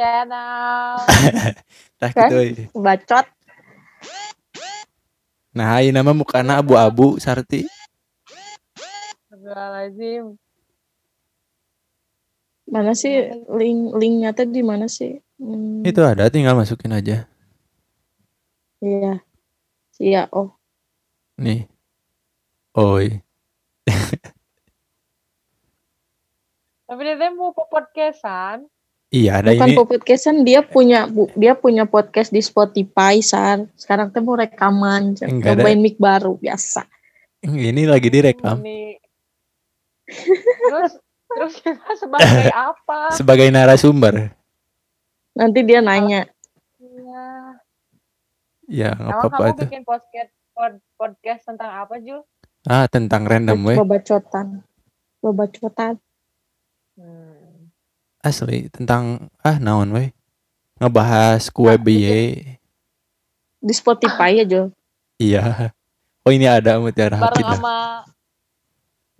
channel. Tah Kan? gitu euy. Bacot. Nah, ieu nama mukana abu-abu Sarti. Astagfirullahaladzim. Mana sih link linknya teh di mana sih? Hmm, Itu ada tinggal masukin aja. Iya. Iya, oh. Nih. Oi. Tapi dia mau po- podcastan. Iya, ada Bukan ini. podcastan dia punya bu, dia punya podcast di Spotify, Sar. Sekarang teh mau rekaman, Enggak ada. cobain mic baru biasa. Ini lagi direkam Ini. Terus terus kita sebagai apa? sebagai narasumber. Nanti dia nanya, Iya. Ya, apa-apa kamu itu. bikin podcast pod- podcast tentang apa, Jul? Ah, tentang random we. babacotan. Babacotan. Asli tentang ah naon we. Ngebahas kue biye. Di Spotify ya, Jo. Iya. Oh, ini ada Mutiara Bareng Hafidah. sama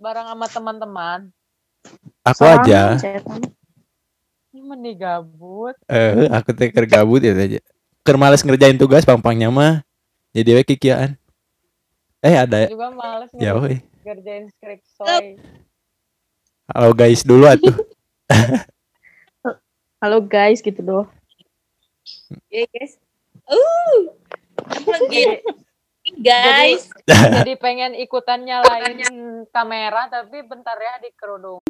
bareng sama teman-teman. Aku Sorangan, aja. Ini meni gabut. Eh, aku teh gabut ya aja. Keur males ngerjain tugas pampangnya mah. Jadi we kikian. Eh, ada Juga males ya we. ngerjain skrip soy. Halo guys dulu atuh. Halo guys, gitu doh. Ya guys. Uh, apa lagi? guys. Jadi pengen ikutan nyalain kamera tapi bentar ya di kerudung.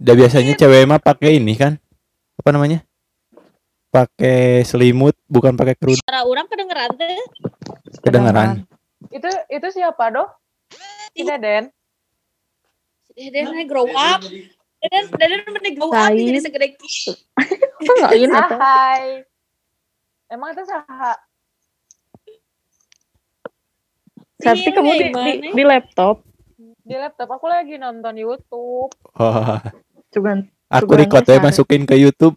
Udah biasanya cewek mah pakai ini kan? Apa namanya? Pakai selimut, bukan pakai kerudung. Para orang kedengeran teh. Kedengeran. Itu itu siapa, Doh? Tidak, Den. Deden grow up. Mending grow up Lain. jadi segede gitu. Ini Ah, tuh? Hai. Emang itu saha? Berarti kamu di, di, di laptop. Di laptop aku lagi nonton YouTube. Oh, Juga aku record ya masukin ke YouTube.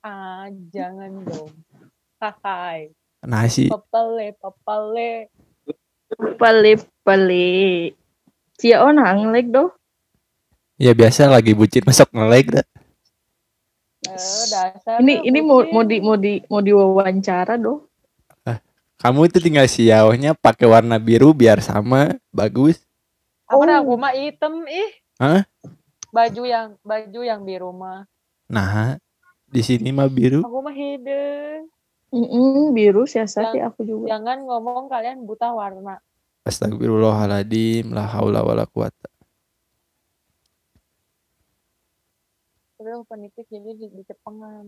Ah, jangan dong. Hai. Nasi. Papale, papale. pali pali. Cia oh nang like doh. Ya biasa lagi bucin masuk nge-like dah. Eh, Ini ini mau mau di mau di mau diwawancara doh. Kamu itu tinggal siaunya pakai warna biru biar sama, bagus. Aku dah, Oh. aku mah hitam ih. Hah? Baju yang baju yang biru mah. Nah, di sini mah biru. Aku mah hidung. Mm biru siasat ya aku juga. Jangan ngomong kalian buta warna. Astagfirullahaladzim, la haula wala quwata. Tapi aku penitik jadi di, di Jepangan.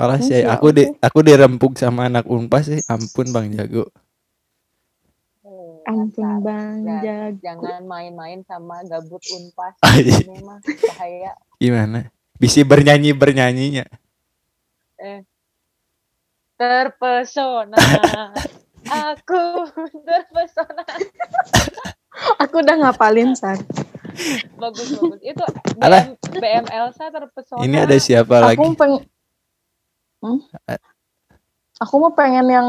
Hmm, sih, siapa aku di aku dirempuk sama anak Unpas sih. Ampun Bang Jago. Oh, Ampun bang jago. Jangan main-main sama gabut unpas. Iya. Ini mah bahaya. Gimana? Bisa bernyanyi bernyanyinya. Terpesona. Aku terpesona. Aku udah ngapalin san. Bagus bagus. Itu Alah. BM, BM Elsa terpesona. Ini ada siapa lagi? Aku pengen. Hmm? Aku mau pengen yang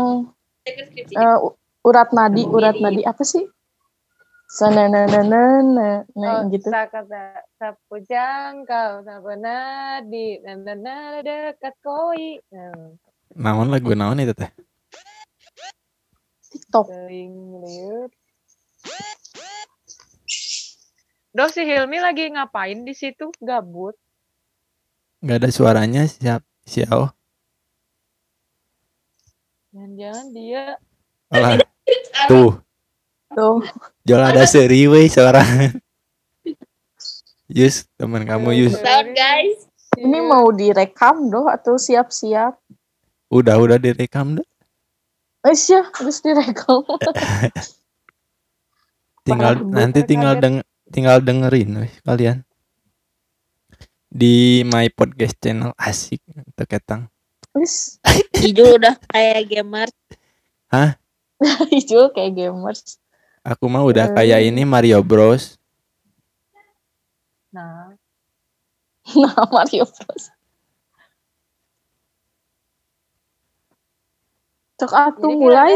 Skripsi. eh, u- urat nadi, urat nadi apa sih? Sana na na na na na Oh, gitu. Sakata sapu jangkau sapu nadi dan dan dekat koi. Nah, Naon lagu naon itu teh? TikTok. Doh si Hilmi lagi ngapain di situ? Gabut. Gak ada suaranya siap siao. Jangan-jangan dia Alah. Tuh, Tuh. jual ada seri we suara. Yus, teman kamu Yus. Sound guys. Ini mau direkam doh atau siap-siap? Udah udah direkam dah. Eh sih, harus direkam. Tinggal Parah, nanti tinggal deng tinggal dengerin weh kalian. Di my podcast channel asik teketang. Wis, Hijau udah kayak gamer. hijau kayak gamers. Aku mah udah Eh. kayak ini Mario Bros. Nah, Nah, Mario Bros. Cok atuh jadi mulai.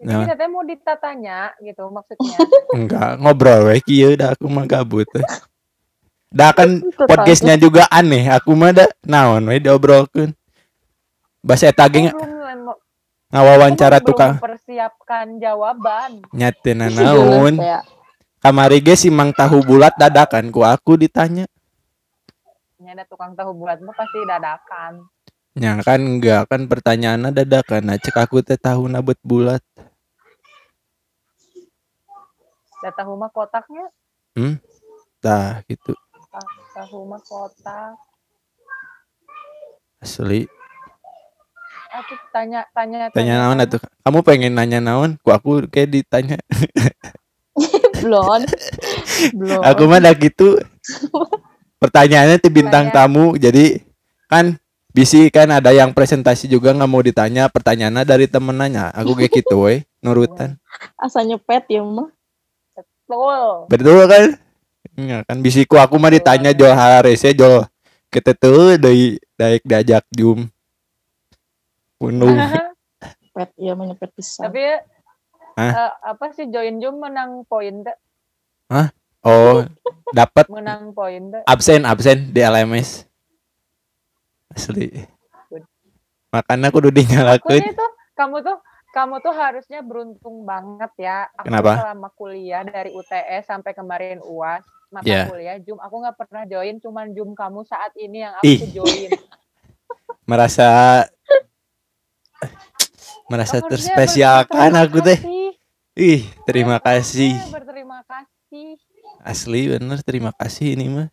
Jadi Nah. teh mau ditatanya gitu maksudnya. Enggak, ngobrol we kieu dah aku mah gabut. weh. dah kan podcastnya juga aneh aku mah da naon we diobrolkeun bahasa eta ge ngawawancara tukang mempersiapkan jawaban. nyateuna Jelas, naon ya. kamari ge si Mang Tahu Bulat dadakan ku aku ditanya ada tukang tahu bulat mah pasti dadakan. Ya kan enggak kan pertanyaannya dadakan nah, cek aku teh tahu nabet bulat Da tahu mah kotaknya, tah gitu. Ta- tahu mah kotak. asli. Aku tanya tanya tanya. Naon atuh? Kamu pengen nanya naon? Ku aku kayak ditanya. Belum. Belum. aku mah dah gitu. Pertanyaannya tuh bintang Banyak. tamu. Jadi kan bisi kan ada yang presentasi juga nggak mau ditanya. Pertanyaannya dari temen nanya aku kayak gitu we nurutan. Asa nyepet ya mah. Betul. betul kan? Enggak kan bisiku aku mah ditanya jual harese jual kita tuh dari daik diajak jum. Penuh Pet ya mah nyepet pisan. Tapi ya, Hah? eh, apa sih join Zoom menang poin deh, oh dapat menang poin deh. absen absen di LMS asli. Makanya aku udah Aku dinyalakan itu kamu tuh kamu tuh harusnya beruntung banget ya. Aku Kenapa? selama kuliah dari UTS sampai kemarin UAS mata Iya. kuliah Zoom aku nggak pernah join cuman Zoom kamu saat ini yang Ih. aku join. merasa merasa Harusnya terspesialkan aku teh ih terima kasih Berterima kasih. asli bener terima kasih ini mah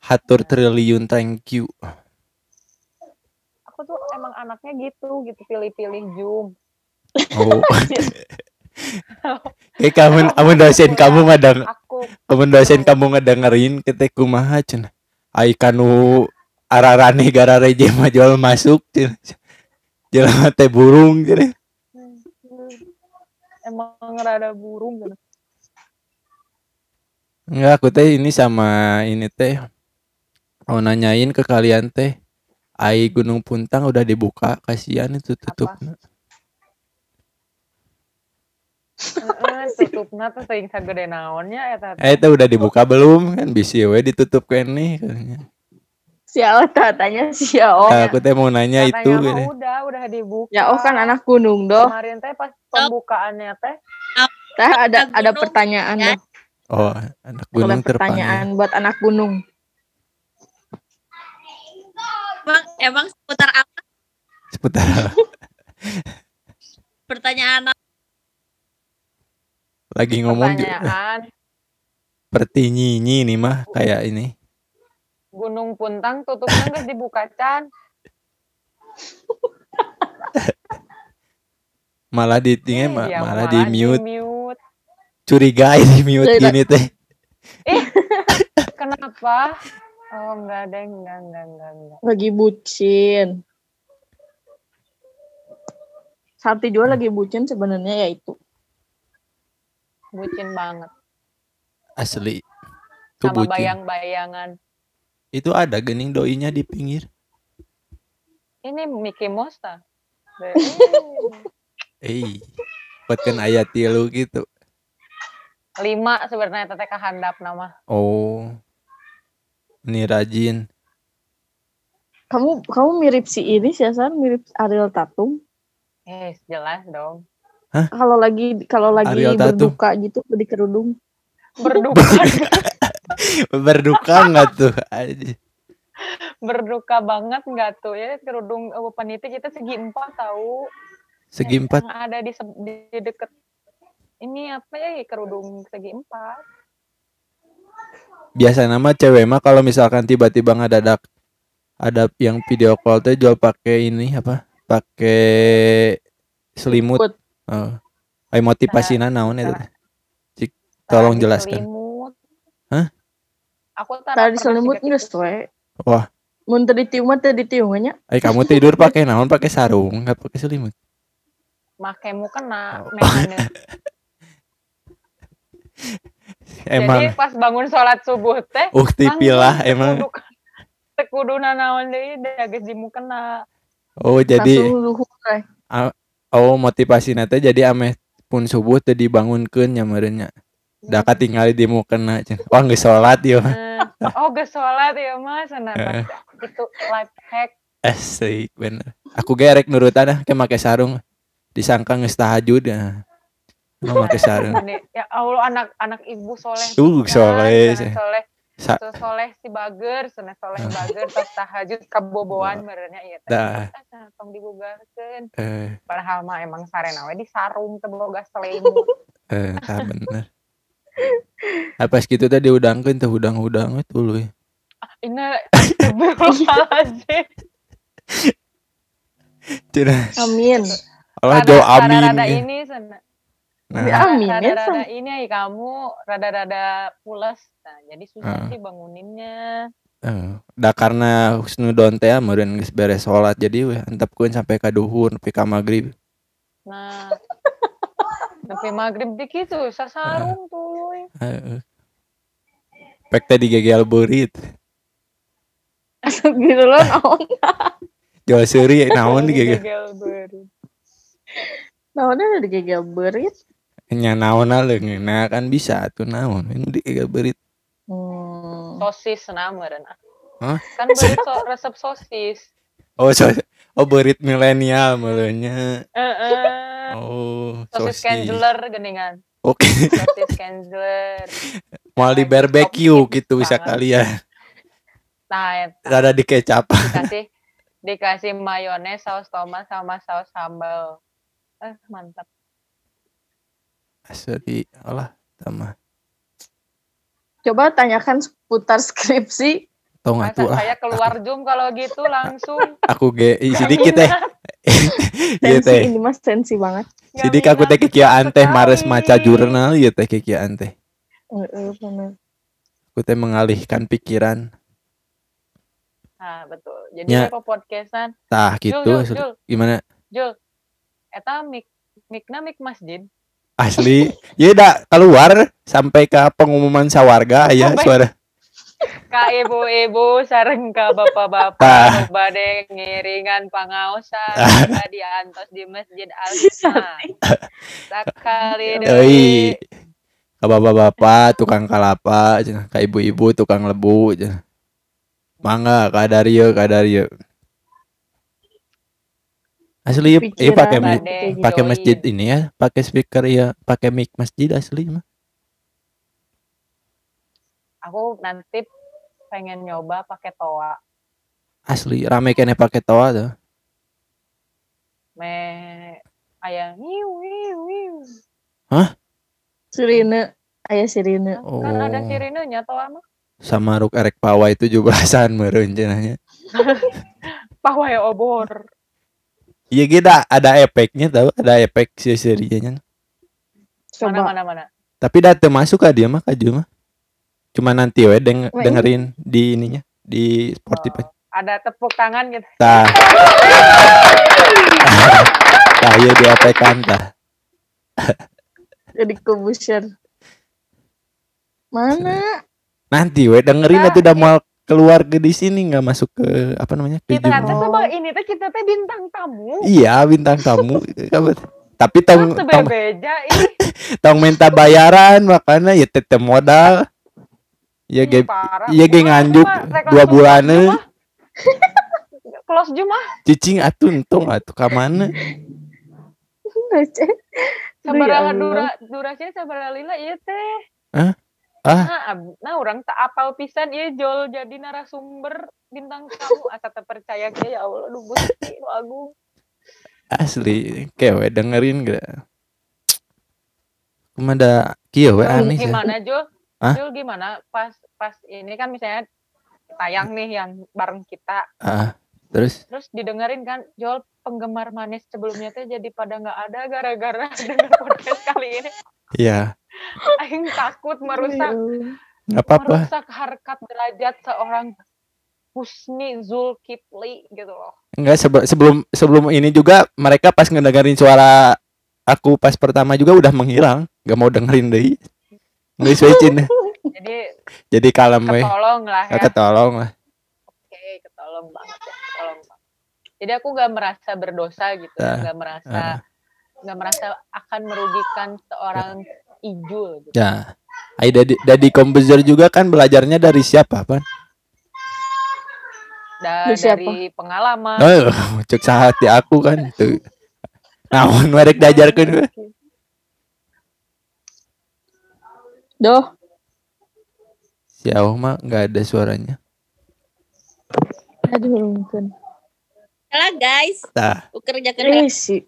hatur triliun thank you Aku tuh emang anaknya gitu, gitu pilih-pilih Zoom. oh eh kamu kamu dosen kamu Aku kamu dosen kamu ngedengerin kita kumaha cenah ai kanu ararane gara reje mah jual masuk cenah jelema teh burung cenah emang rada burung gitu. Enggak, aku teh ini sama ini teh mau nanyain ke kalian teh. Ai Gunung Puntang udah dibuka, kasihan itu tutup. Heeh, tutupna tuh teuing sagede naonnya eta. teh. Eh itu udah dibuka belum kan bisi we ditutup kene katanya. Siao tanya Siao. Nah, aku teh mau nanya Katanya itu udah, udah dibuka. Ya oh kan anak gunung doh. Kemarin teh pas pembukaannya teh Teh ada ada pertanyaan ya. Oh, anak Ada gunung terpanggil. pertanyaan buat anak gunung. Emang, emang seputar apa Seputar pertanyaan lagi ngomong juga. pertanyaan Pertinyinyi nih mah kayak ini. Gunung Puntang tutupnya geus dibuka can. Malah di tinggal Ih, ma- dia malah di mute. mute. Curiga di mute Tidak. gini teh. Kenapa? Oh enggak deh, enggak, enggak, enggak, enggak. Lagi bucin. Santi juga lagi bucin sebenarnya ya itu. Bucin banget. Asli. Tuh Sama bucin. bayang-bayangan. Itu ada gening doinya di pinggir. Ini Mickey Mouse tah. Deh, Eh, buatkan ayat tilu gitu. Lima sebenarnya teteh kahandap nama. Oh. Ini rajin. Kamu kamu mirip si ini sih San, mirip Ariel Tatum. Eh, jelas dong. Kalau lagi kalau lagi Ariel Tatum. berduka gitu di kerudung. Berduka, Berduka nggak tuh? Berduka banget enggak tuh ya kerudung uh, peniti kita segi empat tahu. Segi empat. Yang ada di, di deket ini apa ya kerudung segi empat. Biasa nama cewek mah kalau misalkan tiba-tiba ngadadak ada yang video call teh jual pakai ini apa? Pakai selimut. Oh. Ay motivasinya naon eta teh? Cik, tolong di jelaskan. selimut. Hah? Aku tara Tadi selimut geus gitu. we. Wah. Mun teu ditium mah teu ditium nya. Ay kamu tidur pakai naon? Pakai sarung, nggak pakai selimut. Makemu kena Oh. Emang Jadi pas bangun sholat subuh teh ukti pilah emang. tekuduna naon deui da geus dimu kena. Oh jadi oh motivasi teh jadi ameh pun subuh teh dibangunkeun nya meureunnya. Da katingali di mukena. Wah geus salat ieu mah. Eh, oh gak sholat ya mas nah Eh. itu life hack Asik bener. Aku gerek nurutan dah kayak make sarung. Disangka geus tahajud ya. Mau make sarung. Ini, ya Allah anak-anak ibu soleh Uh, soleh. Soleh Sa- soleh si bager sana soleh bager pas tahajud kaboboan merenya iya teh Dah. Ah, tong dibugarkeun Eh, padahal mah emang sarena we di sarung teu boga selimut eh, tah bener. Apa gitu tadi udangkeun teh udang-udang we tuluy. ini astagfirullahaladzim Cenah. Amin. Allah jauh amin. rada gitu. ini sana Nah, Amin ya, rada-rada Sam. ini ay, kamu rada-rada pules nah jadi susah Ah. sih banguninnya eh, da karena husnudon teh meureun geus beres salat jadi we antepkeun sampai ka duhur nepi ka magrib. nah sampai maghrib di gitu sasarung tuh Heeh. Pek teh digegel beurit. Astagfirullah naon. Jual seuri naon digegel. Gegel beurit. Naonnya digegel berit. Nya naon nah kan bisa tuh naon ini digegel beurit. Hmm. sosis nah meureun ah. Hah? kan beurit so- resep sosis Oh, so, oh beurit milenial meleunya. Heeh. Oh, sosis sosis. Kenzler geningan Oke, sosis Kenzler mau di Lagi barbecue gitu bisa kalian. nah eta. Rada di kecap. dikasih dikasih mayones saus tomat sama saus sambal eh mantap Asli, Allah, sama. Coba tanyakan seputar skripsi. Tau nggak tuh ah, saya keluar zoom kalau gitu langsung aku ge Nggak sidik teh. Iya teh. ini mas tensi banget. Sidik aku teh kikiaan teh sekali. mares maca jurnal ieu teh kikiaan teh. Heeh, bener. Aku teh mengalihkan pikiran. nah betul Ya. jadi apa podcastan Tah gitu. Jul. Jul, Gimana? Jul. Eta mik mikna mik masjid Asli. Ya dah keluar sampai ke pengumuman sawarga ya Sampai- suara. ka ibu-ibu sareng ka Ah. bapak-bapak nu bade ngiringan pangaosan kita diantos di masjid al sakali Euy. deui Ka bapak-bapak tukang kalapa, cenah. ka ibu-ibu tukang lebu cenah. Mangga ka darieu ka darieu. Asli ya pakai Gitu. pakai join. masjid ini ya, pakai speaker ya, pakai mic masjid asli mah. aku nanti pengen nyoba pakai toa Asli rame kene pakai toa tuh. me aya wiu wiu wiu Sirine. Ayah sirine. kan ada Oh. sirinenya toa mah Sama ruk erek pawa itu juga belasan meureun cenahnya. pawai obor Iya kita ada efeknya tahu, ada efek si serinya. mana mana mana Tapi dah teu masuk ka dia mah kaju mah. Cuma nanti we deng- dengerin di ininya di Spotify. ada tepuk tangan gitu Tah. Tah ieu di efekan tah. Jadi kubusir. Mana? Nanti we dengerin Kita- atuh udah mau keluar ke di sini nggak masuk ke apa namanya? ke kita teh Oh. sama ini teh kita teh bintang tamu Iya, bintang tamu. Tapi tong tong, ini tong minta bayaran makanya ya tetep modal. Ya ge iya ge nganjuk dua bulan close Jumah. Jumah cicing atuh untung atuh ka mana? Aduh, ya dura durasinya sabaraha lila ieu teh Hah? Ah. nah, ab- nah orang tak apal pisan ieu jol. Jadi narasumber bintang tamu. Asa teu percaya ge ya Allah. Gusti nu agung. Asli, kewe dengerin gak? Kumada kieu we aneh ya. gimana Jul Hah? Jul gimana? Pas pas ini kan misalnya tayang nih yang bareng kita. Ah, terus? Terus didengerin kan Jol penggemar manis sebelumnya teh jadi pada nggak ada gara-gara denger podcast kali ini. Ya Aing takut merusak nggak apa-apa. merusak harkat derajat seorang Husni Zulkifli gitu loh. Enggak sebe- sebelum sebelum ini juga mereka pas ngedengerin suara aku pas pertama juga udah menghilang, nggak mau dengerin deh. Nggak switchin. Jadi Jadi kalem we. ketolong lah ya. Ketolong lah. Oke, ketolong banget ya, ketolong banget. Jadi aku nggak merasa berdosa gitu, ya, Ah, nggak merasa ah. nggak merasa akan merugikan seorang Ijul gitu. Ya. Ai Daddy, Daddy Komposer juga kan belajarnya dari siapa, Pan? Da- Dari siapa? dari pengalaman. Oh, cek sahati aku kan itu. Namun mereka diajarkan gue. Doh, Si Awah mah nggak ada suaranya. aduh mungkin. Salah guys, Tah, kerja kerja Ini sih.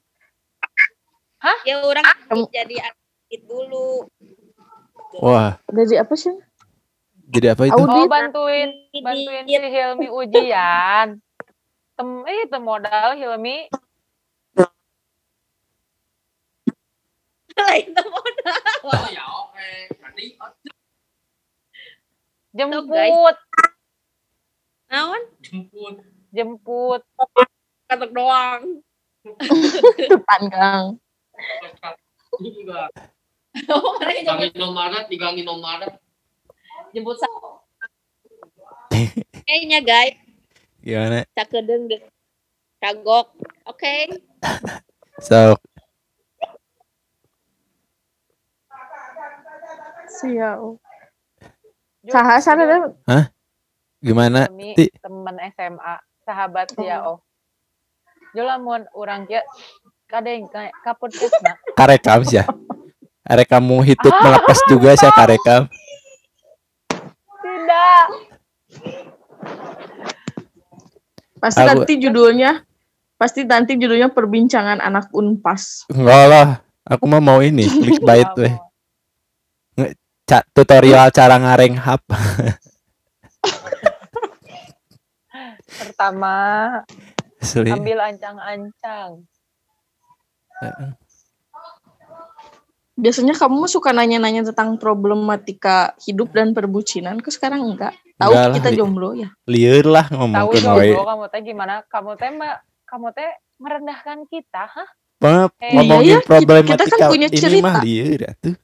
ya orang Kamu- jadi aktif dulu. wah, Dari apa sih? jadi apa itu? Audit. Oh bantuin bantuin si Hilmi ujian. Tem eh tem modal Hilmi Lain jemput Naon? jemput Katok doang. Depan Kang. Oh, mereka jemput, Indomaret, tigang Indomaret. jemput sa- Kayaknya guys, Gimana? cakedeng deh. Kagok. Oke. So, Sial. Ju- Saha sana deh. gimana? Hilmi Ti. temen SMA sahabat ya oh Jula mun urang kieu kadeng ka podcastna Karekam sih Arek kamu hidup melepas juga saya karekam. tidak Pasti Aku- nanti judulnya pasti nanti judulnya perbincangan anak Unpas. Enggak lah. Aku mah mau ini clickbait weh. Ca- tutorial cara ngareng hap. pertama Asli. ambil ancang-ancang Biasanya kamu suka nanya-nanya tentang problematika hidup dan perbucinan, ke sekarang enggak? Tahu Enggak kita Li. jomblo ya. Liur lah tahu ngomongin wae. jomblo kamu teh gimana kamu teh kamu teh merendahkan kita hah Eh, ngomongin iya ya, problematika kita kan punya ini cerita. mah liur atuh.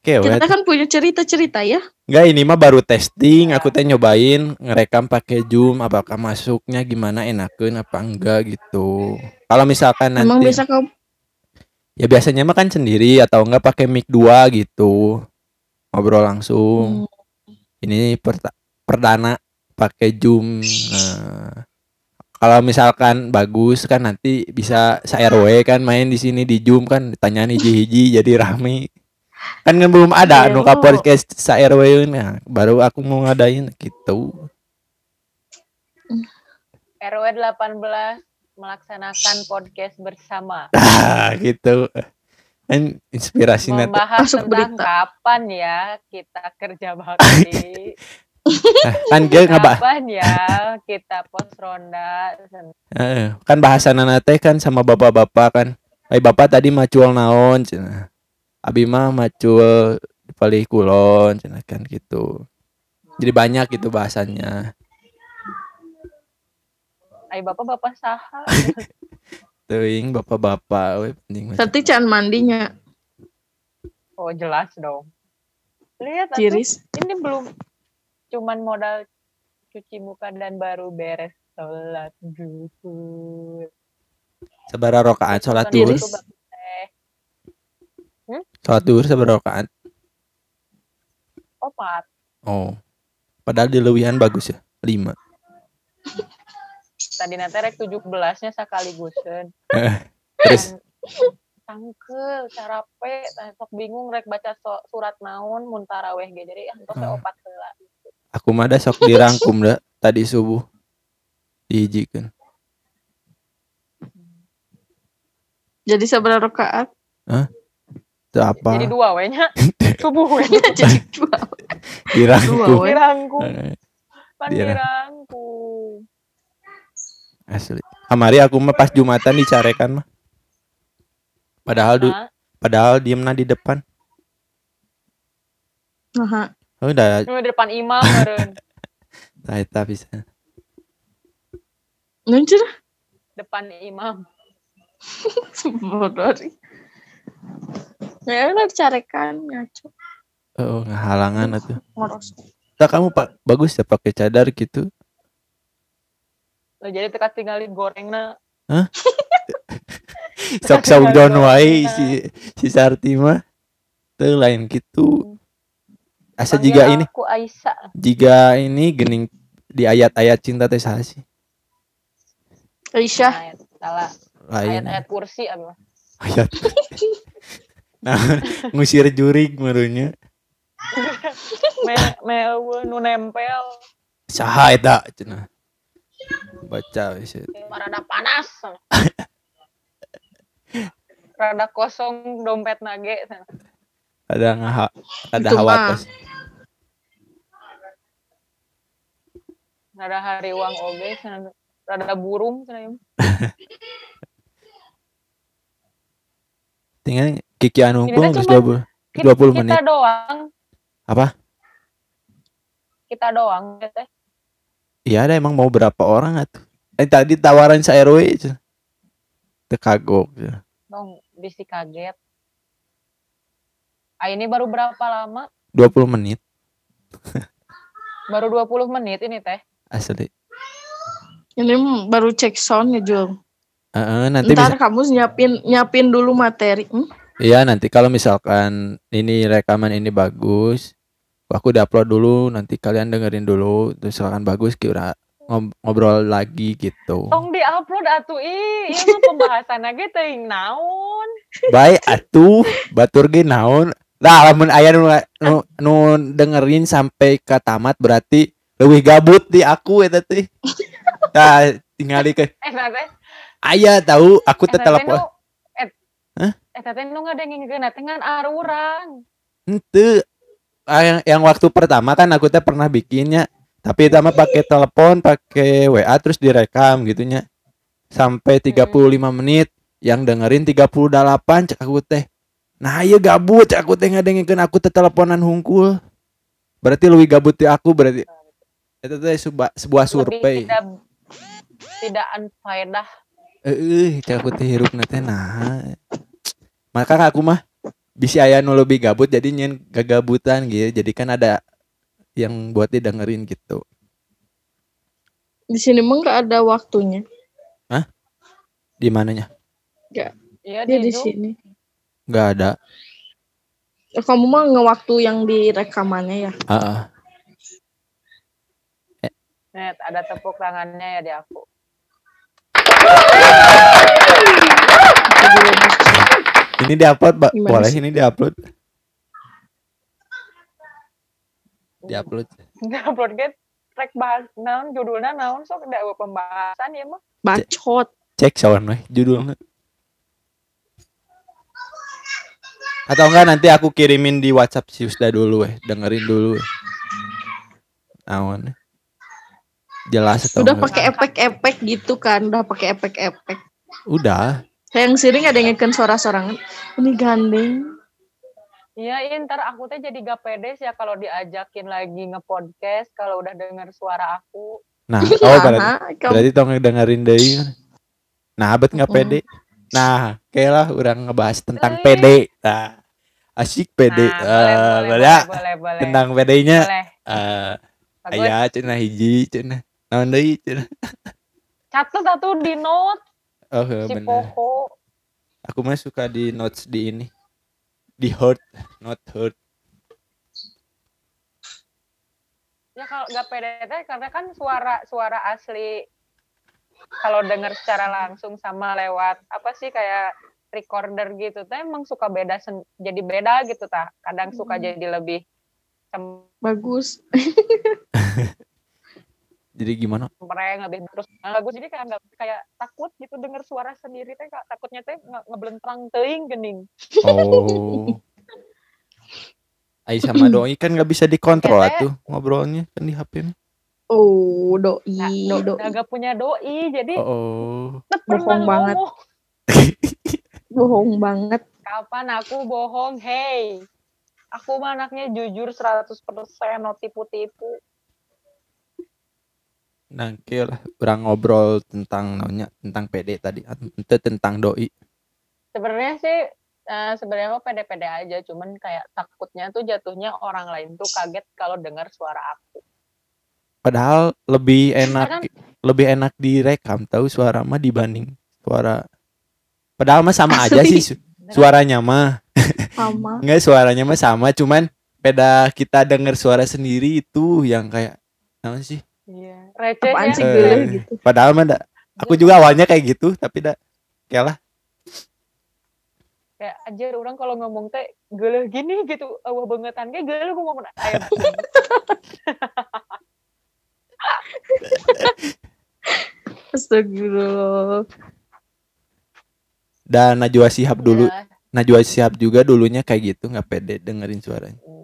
Kewet. Kita kan punya cerita-cerita ya. Enggak ini mah baru testing, aku teh nyobain ngerekam pakai Zoom apakah masuknya gimana enakeun apa enggak gitu. Kalau misalkan nanti Emang biasa kamu ya biasanya mah kan sendiri atau enggak pakai mic 2 gitu. Ngobrol langsung. Ini perta- perdana pakai Zoom. Nah, kalau misalkan bagus kan nanti bisa saya RW kan main di sini di Zoom kan ditanyain hiji-hiji jadi rame. Kan kan belum ada Iya, anu ka podcast sa RW nah, baru aku mau ngadain gitu. RW 18 melaksanakan podcast bersama Ah, gitu. Kan inspirasi membahas Masuk tentang berita. kapan ya kita kerja bakti kan dia ngaba kapan ya kita pos ronda Heeh, kan bahasan teh kan sama bapak-bapak kan. Eh bapak tadi macul naon cenah. Abi mah macul di palih kulon cenah kan gitu. Jadi banyak gitu bahasannya. Ay bapak bapak saha Teuing bapak-bapak we penting. Nanti can mandinya oh jelas dong lihat atuh, tiris. ini belum cuman modal cuci muka dan baru beres sholat zuhur Sabara rakaat salat Bukan duhur. Eh, Salat duhur sabara rakaat. opat Oh. Padahal di leuwihan bagus ya. 5. tadi nanti rek 17 nya sakaliguseun Terus tangkel carape sok bingung rek baca so- surat naon mun taraweh ge jadi antos Hmm. opat heula aku mah sok dirangkum da tadi subuh. Dihijikeun. Jadi seberapa rakaat? Itu apa? jadi dua we nya subuh we Jadi dua. Dirangkum. Dirangkum Eh, pan dirangkum Asli. Kamari aku mah pas Jumatan dicarekan mah. Padahal du, padahal diemna di depan. Nah, Oh, udah di depan imam meureun tah eta bisa. Anjir, depan imam bodoh. Ya udah carekan ngaco Oh, halangan atuh. ngoros. Tak kamu Pak bagus ya pakai cadar gitu. Lah jadi teka tinggalin gorengna Sok sok John wae si si Sarti mah. Teu lain gitu. asa Panggil jika ini aku Aisyah. jika ini gening di ayat-ayat cinta teh saha sih Aisyah. Ayat, salah. lain Ayat-ayat kursi apa? ayat nah ngusir jurig merunya Me, me nu nempel. saha eta cenah baca wis eta. Rada panas. Rada kosong dompet nage. ada ngaha ada Itu hawa mah. tos Rada hari uang oge. Rada burung. cenah tinggal Kiki anu unggul cuma 20 20 menit Kita doang. Apa? Kita doang. ya teh. Iya ada emang mau berapa orang atuh eh tadi tawaran sa RW cenah. teu kagok cenah. Dong, bisi kaget. Ah, ini baru berapa lama? 20 menit Baru 20 menit ini teh. asli Ini baru cek sound ya Jul. Heeh, nanti Ntar bisa kamu nyiapin nyiapin dulu materi. Hmm? Iya nanti kalau misalkan ini rekaman ini bagus, aku udah upload dulu, nanti kalian dengerin dulu, terus misalkan bagus kita ngob- ngobrol lagi gitu. Tong di-upload atuh ih, ieu mah pembahasan lagi teuing naon. Baik atuh, batur ge naon. Lah lamun aya nu, nu, nu dengerin sampai ke tamat berarti lebih gabut di aku eta teh. Nah, tinggali ke Eta teh, aya tahu aku telepon. et- Hah? Eta teh nu ngadengengkeun teh ngan arurang. Ente yang, yang waktu pertama kan aku teh pernah bikinnya. Tapi mah pakai telepon pakai WA terus direkam gitunya. Sampai 35 menit yang dengerin 38 cek aku teh nah iya gabut cek aku teh ngadengikeun aku teh teleponan hungkul. Berarti lebih gabut di aku berarti itu teh sebuah, sebuah survei. tidak tidak anfaedah. eh cek aku teh hirup teh nah. Maka aku mah bisa aya nu lebih gabut jadi nyen gagabutan gitu jadi kan ada yang buat didengerin gitu Di sini mah nggak ada waktunya. di mananya Iya Dia di sini. nggak ada Ya, kamu mah ngewaktu yang di rekamannya ya. ah Net, ada tepuk tangannya ya di aku. Ini diupload Mbak. Boleh ini diupload? Diupload. Upload get track bahas naon judulnya naon sok? Ada pembahasan ya mah. Bacot. cek sawan weh judulnya atau enggak nanti aku kirimin di WhatsApp si Usda dulu weh. Dengerin dulu naon jelas atau Udah pakai efek-efek gitu kan, udah pakai efek-efek. udah yang sering ada yang ngeken suara-sorangan. Ini gandeng. Iya, ntar aku teh jadi gak pede sih ya kalau diajakin lagi nge-podcast kalau udah denger suara aku. nah oh berarti Nah, kamu- berarti tong dengerin deui nah abet nggak Mm-mm. pede nah kayak lah orang ngebahas tentang Eh. pede nah asik pede Nah, Ah, boleh, boleh, boleh, boleh, boleh. tentang pedenya Boleh. eh Bagus. aya cenah hiji cenah naon deui cenah Catet satu di note oh si bener Poho. aku mah suka di notes di ini di hurt not hurt Ya kalau gak pede teh karena kan suara suara asli kalau denger secara langsung sama lewat apa sih kayak recorder gitu teh emang suka beda sen- jadi beda gitu tah. Kadang suka Hmm. jadi lebih bagus. jadi gimana cempreng lebih terus bagus jadi kayak nggak kayak takut gitu denger suara sendiri teh Kak. takutnya teh nge- ngebelentrang teuing gening. oh Ai sama doi kan nggak bisa dikontrol Kete. atuh ngobrolnya kan di HP mah. Oh, doi, Nah, do, doi. agak punya doi jadi Oh, oh. bohong banget. Bohong banget. kapan aku bohong hey aku mah anaknya jujur 100% no tipu-tipu Nangke lah orang ngobrol tentang namanya tentang PD tadi itu tentang doi. Sebenarnya sih eh, sebenarnya mah pede-pede aja cuman kayak takutnya tuh jatuhnya orang lain tuh kaget kalau dengar suara aku. Padahal lebih enak Kan- lebih enak direkam tahu suara mah dibanding suara. Padahal mah sama aja sih su- suaranya mah. Sama. enggak suaranya mah sama cuman peda kita denger suara sendiri itu yang kayak apa sih Iya. Receh Apaan ya. sih Eh, gitu? padahal mah dah aku juga awalnya kayak gitu tapi dah kayak lah Kayak anjir orang kalau ngomong teh geuleuh gini gitu. Awah bangetan kayak geuleuh gue ngomong ayam. Astagfirullah. dan Najwa Shihab dulu Ya, Najwa Shihab juga dulunya kayak gitu nggak pede dengerin suaranya hmm.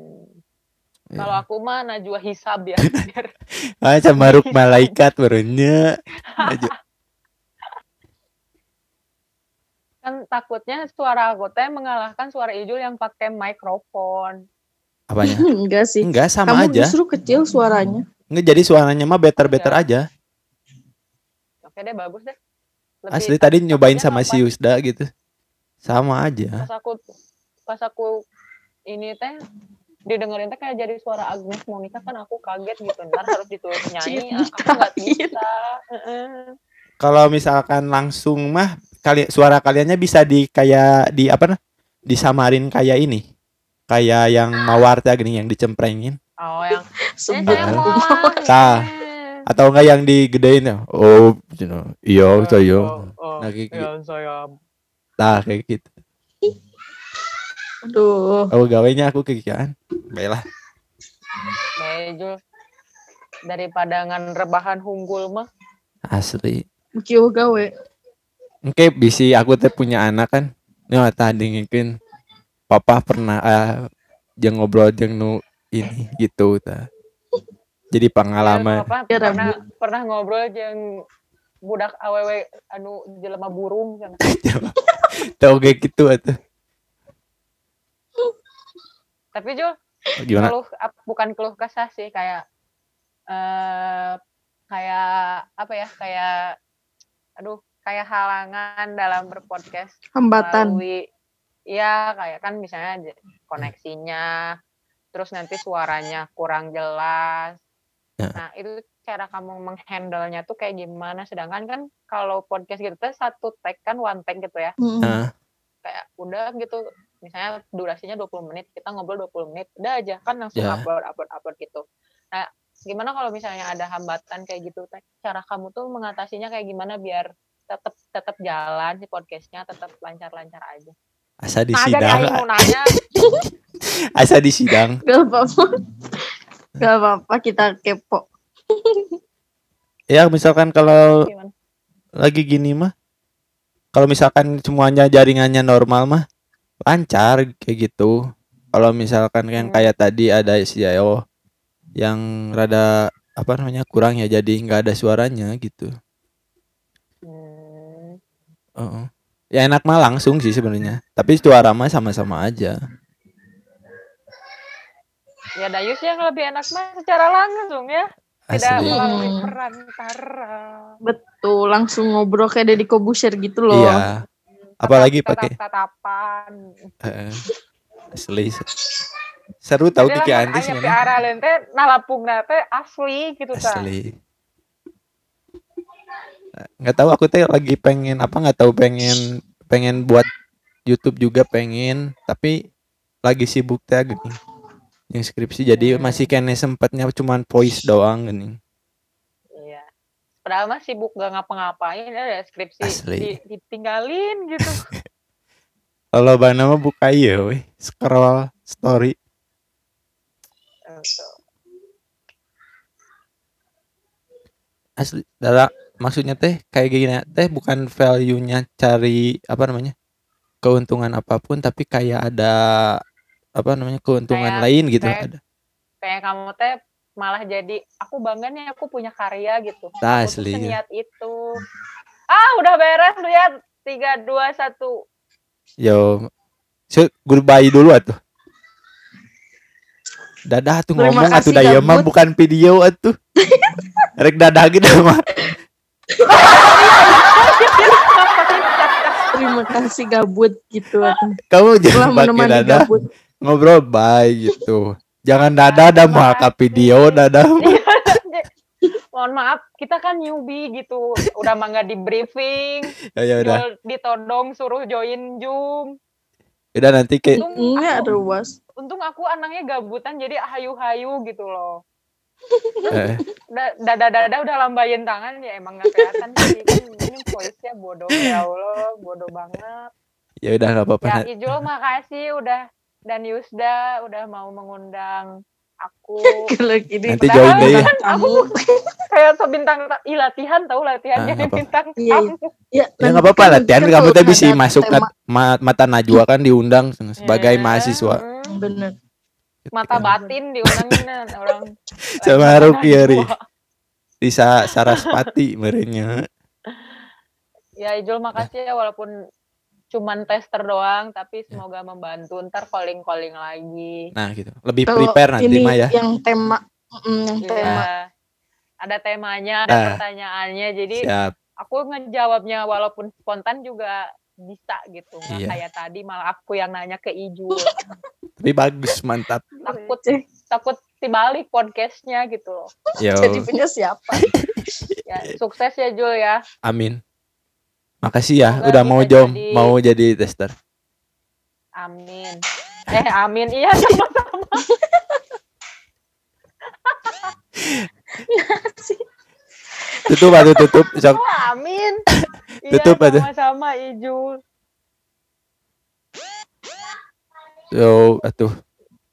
Ya. Kalau aku mah najwa hisab ya. Biar ah camaruk malaikat barunya Najwa. kan takutnya suara aku teh mengalahkan suara Ijul yang pakai mikrofon. apanya Enggak sih. enggak sama Kamu aja justru kecil suaranya. enggak jadi suaranya mah better better Ya. aja Oke deh bagus deh. Lebih- asli tadi nyobain sama apa, si Yusda gitu sama aja Pas aku pas aku ini teh didengerin teh kayak jadi suara Agnes Monica kan aku kaget gitu. Ntar harus ditulis nyanyi, ah, aku nggak bisa. Heeh. kalau misalkan langsung mah kali suara kaliannya bisa di kayak di apa nah? Disamarin kayak ini. Kayak yang mawar teh gini yang dicemprengin. Oh yang. Tah. atau enggak yang digedein ya? Oh you know, iya saya Oh, oh, Nah, kayak iya, nah kayak gitu Aduh. oh gawainya aku kegiatan baiklah. Bejul daripada ngan rebahan hunggul mah. Asli. Kyo gawe. oke bisi aku teh punya anak kan. Ini tadi ngingin papa pernah ah, jeung ngobrol jeung nu ini gitu ta. Jadi pengalaman. Ya, Papa pernah pernah ngobrol jeung budak awewe anu jelema burung cenah. tau kayak gitu atuh Tapi Jul, gimana keluh bukan keluh kesah sih kayak eh kayak apa ya? Kayak aduh, kayak halangan dalam berpodcast Hambatan. melalui ya kayak kan misalnya koneksinya terus nanti suaranya kurang jelas. Ya. Nah, itu cara kamu menghandle-nya tuh kayak gimana? Sedangkan kan kalau podcast gitu tuh satu tag kan one tag gitu ya. Mm. Kayak udah gitu misalnya durasinya 20 menit, kita ngobrol 20 menit, udah aja kan langsung Ya. upload upload upload gitu. Nah, gimana kalau misalnya ada hambatan kayak gitu? Teh? Cara kamu tuh mengatasinya kayak gimana biar tetap tetap jalan si podcastnya tetap lancar-lancar aja. asa di Nah, sidang nanya, asa di sidang Gak apa-apa. Gak apa-apa kita kepo. ya misalkan kalau gimana? lagi gini mah kalau misalkan semuanya jaringannya normal mah lancar kayak gitu. Kalau misalkan yang Hmm. kayak tadi ada Ayo yang rada apa namanya kurang ya jadi nggak ada suaranya gitu. Hmm, Heeh. ya enak mah langsung sih sebenarnya tapi suara mah sama-sama aja. Ya Dayus yang lebih enak mah secara langsung ya, tidak asli melalui Hmm. perantara. Betul, langsung ngobrol kayak Deddy Kobuser gitu loh. iya apalagi pakai. Heeh. asli seru tahu Kiki lamun Antis aya mana piara leun teh nalapungna teh asli gitu ta. asli nggak tahu aku teh lagi pengen apa nggak tahu pengen pengen buat YouTube juga pengen tapi lagi sibuk teh gini yang skripsi jadi Hmm. masih kene sempatnya cuman voice doang gini Iya. Padahal mah sibuk gak ngapa-ngapain ya skripsi Asli. di- ditinggalin gitu. kalau bana mah buka iya weh scroll story asli Dara, maksudnya teh kayak gini teh bukan value nya cari apa namanya keuntungan apa pun tapi kayak ada apa namanya keuntungan Kayak- lain gitu kayak- ada Kayak kamu teh malah jadi aku bangga nih aku punya karya gitu. Tuh asli, ya. seniat itu. Ah, udah beres lihat. Tiga, dua, satu. Yo, so, goodbye dulu atuh. Dadah tuh ngomong atuh kasih, daya mah bukan video atuh. Rek dadah gitu mah. Terima kasih gabut gitu. Kamu jangan pakai menemani dadah, gabut. Ngobrol bye gitu. Jangan dadah dah mau ke video dadah. Mohon maaf, kita kan newbie gitu. Udah mah nggak di briefing, Ya ya udah. Ditodong suruh join Zoom. Udah nanti kayak Untung Enggak aku, ruas. untung aku anaknya gabutan jadi hayu-hayu gitu loh. eh, Udah dada-dada udah lambain tangan ya emang gak kelihatan sih. Kan ini voice-nya bodoh ya Allah, bodoh banget. ya udah nggak apa-apa. Ya. Ijul makasih udah dan Yusda udah mau mengundang aku. Gini Nanti join deh ya. kan. Aku kayak sebintang ih latihan tahu latihan Ah, apa-apa. bintang Iya, iya. Ya, Ya nggak apa-apa latihan kan kamu teh bisa masuk ke tema- mata Najwa kan diundang sebagai Eh, mahasiswa. Bener. Mata batin diundangin orang. Sama mata Ruki ya, Ri. Najwa. Di Sa- Saraspati merenya. Ya Ijul makasih ya walaupun cuman tester doang tapi semoga membantu ntar calling calling lagi. Nah gitu. Lebih Kalau prepare nanti ini mah ya. yang tema mm, yang Iya. tema Ada temanya, ada Ah. pertanyaannya. Jadi Siap. aku ngejawabnya walaupun spontan juga bisa gitu. Nggak Iya. kayak tadi malah aku yang nanya ke Ijul. Tapi bagus, mantap. takut takut dibalik podcastnya gitu loh. Yo, jadi punya siapa? Ya, sukses ya Jul ya. amin. Makasih ya Semoga udah mau jom, jadi- mau jadi tester. Amin. Eh amin iya sama-sama. Tutup atuh tutup. Sok. Oh, amin. Tutup iya, aja. sama-sama Ijul. Yo, atuh.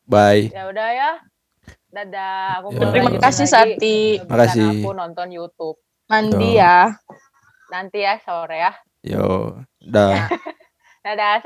Bye. Ya udah ya. Dadah. Aku Ya. mau Terima kasih Sati. Makasih. Aku nonton YouTube. Mandi Tuh. ya. Nanti ya sore ya. Yo, dah. Dadah.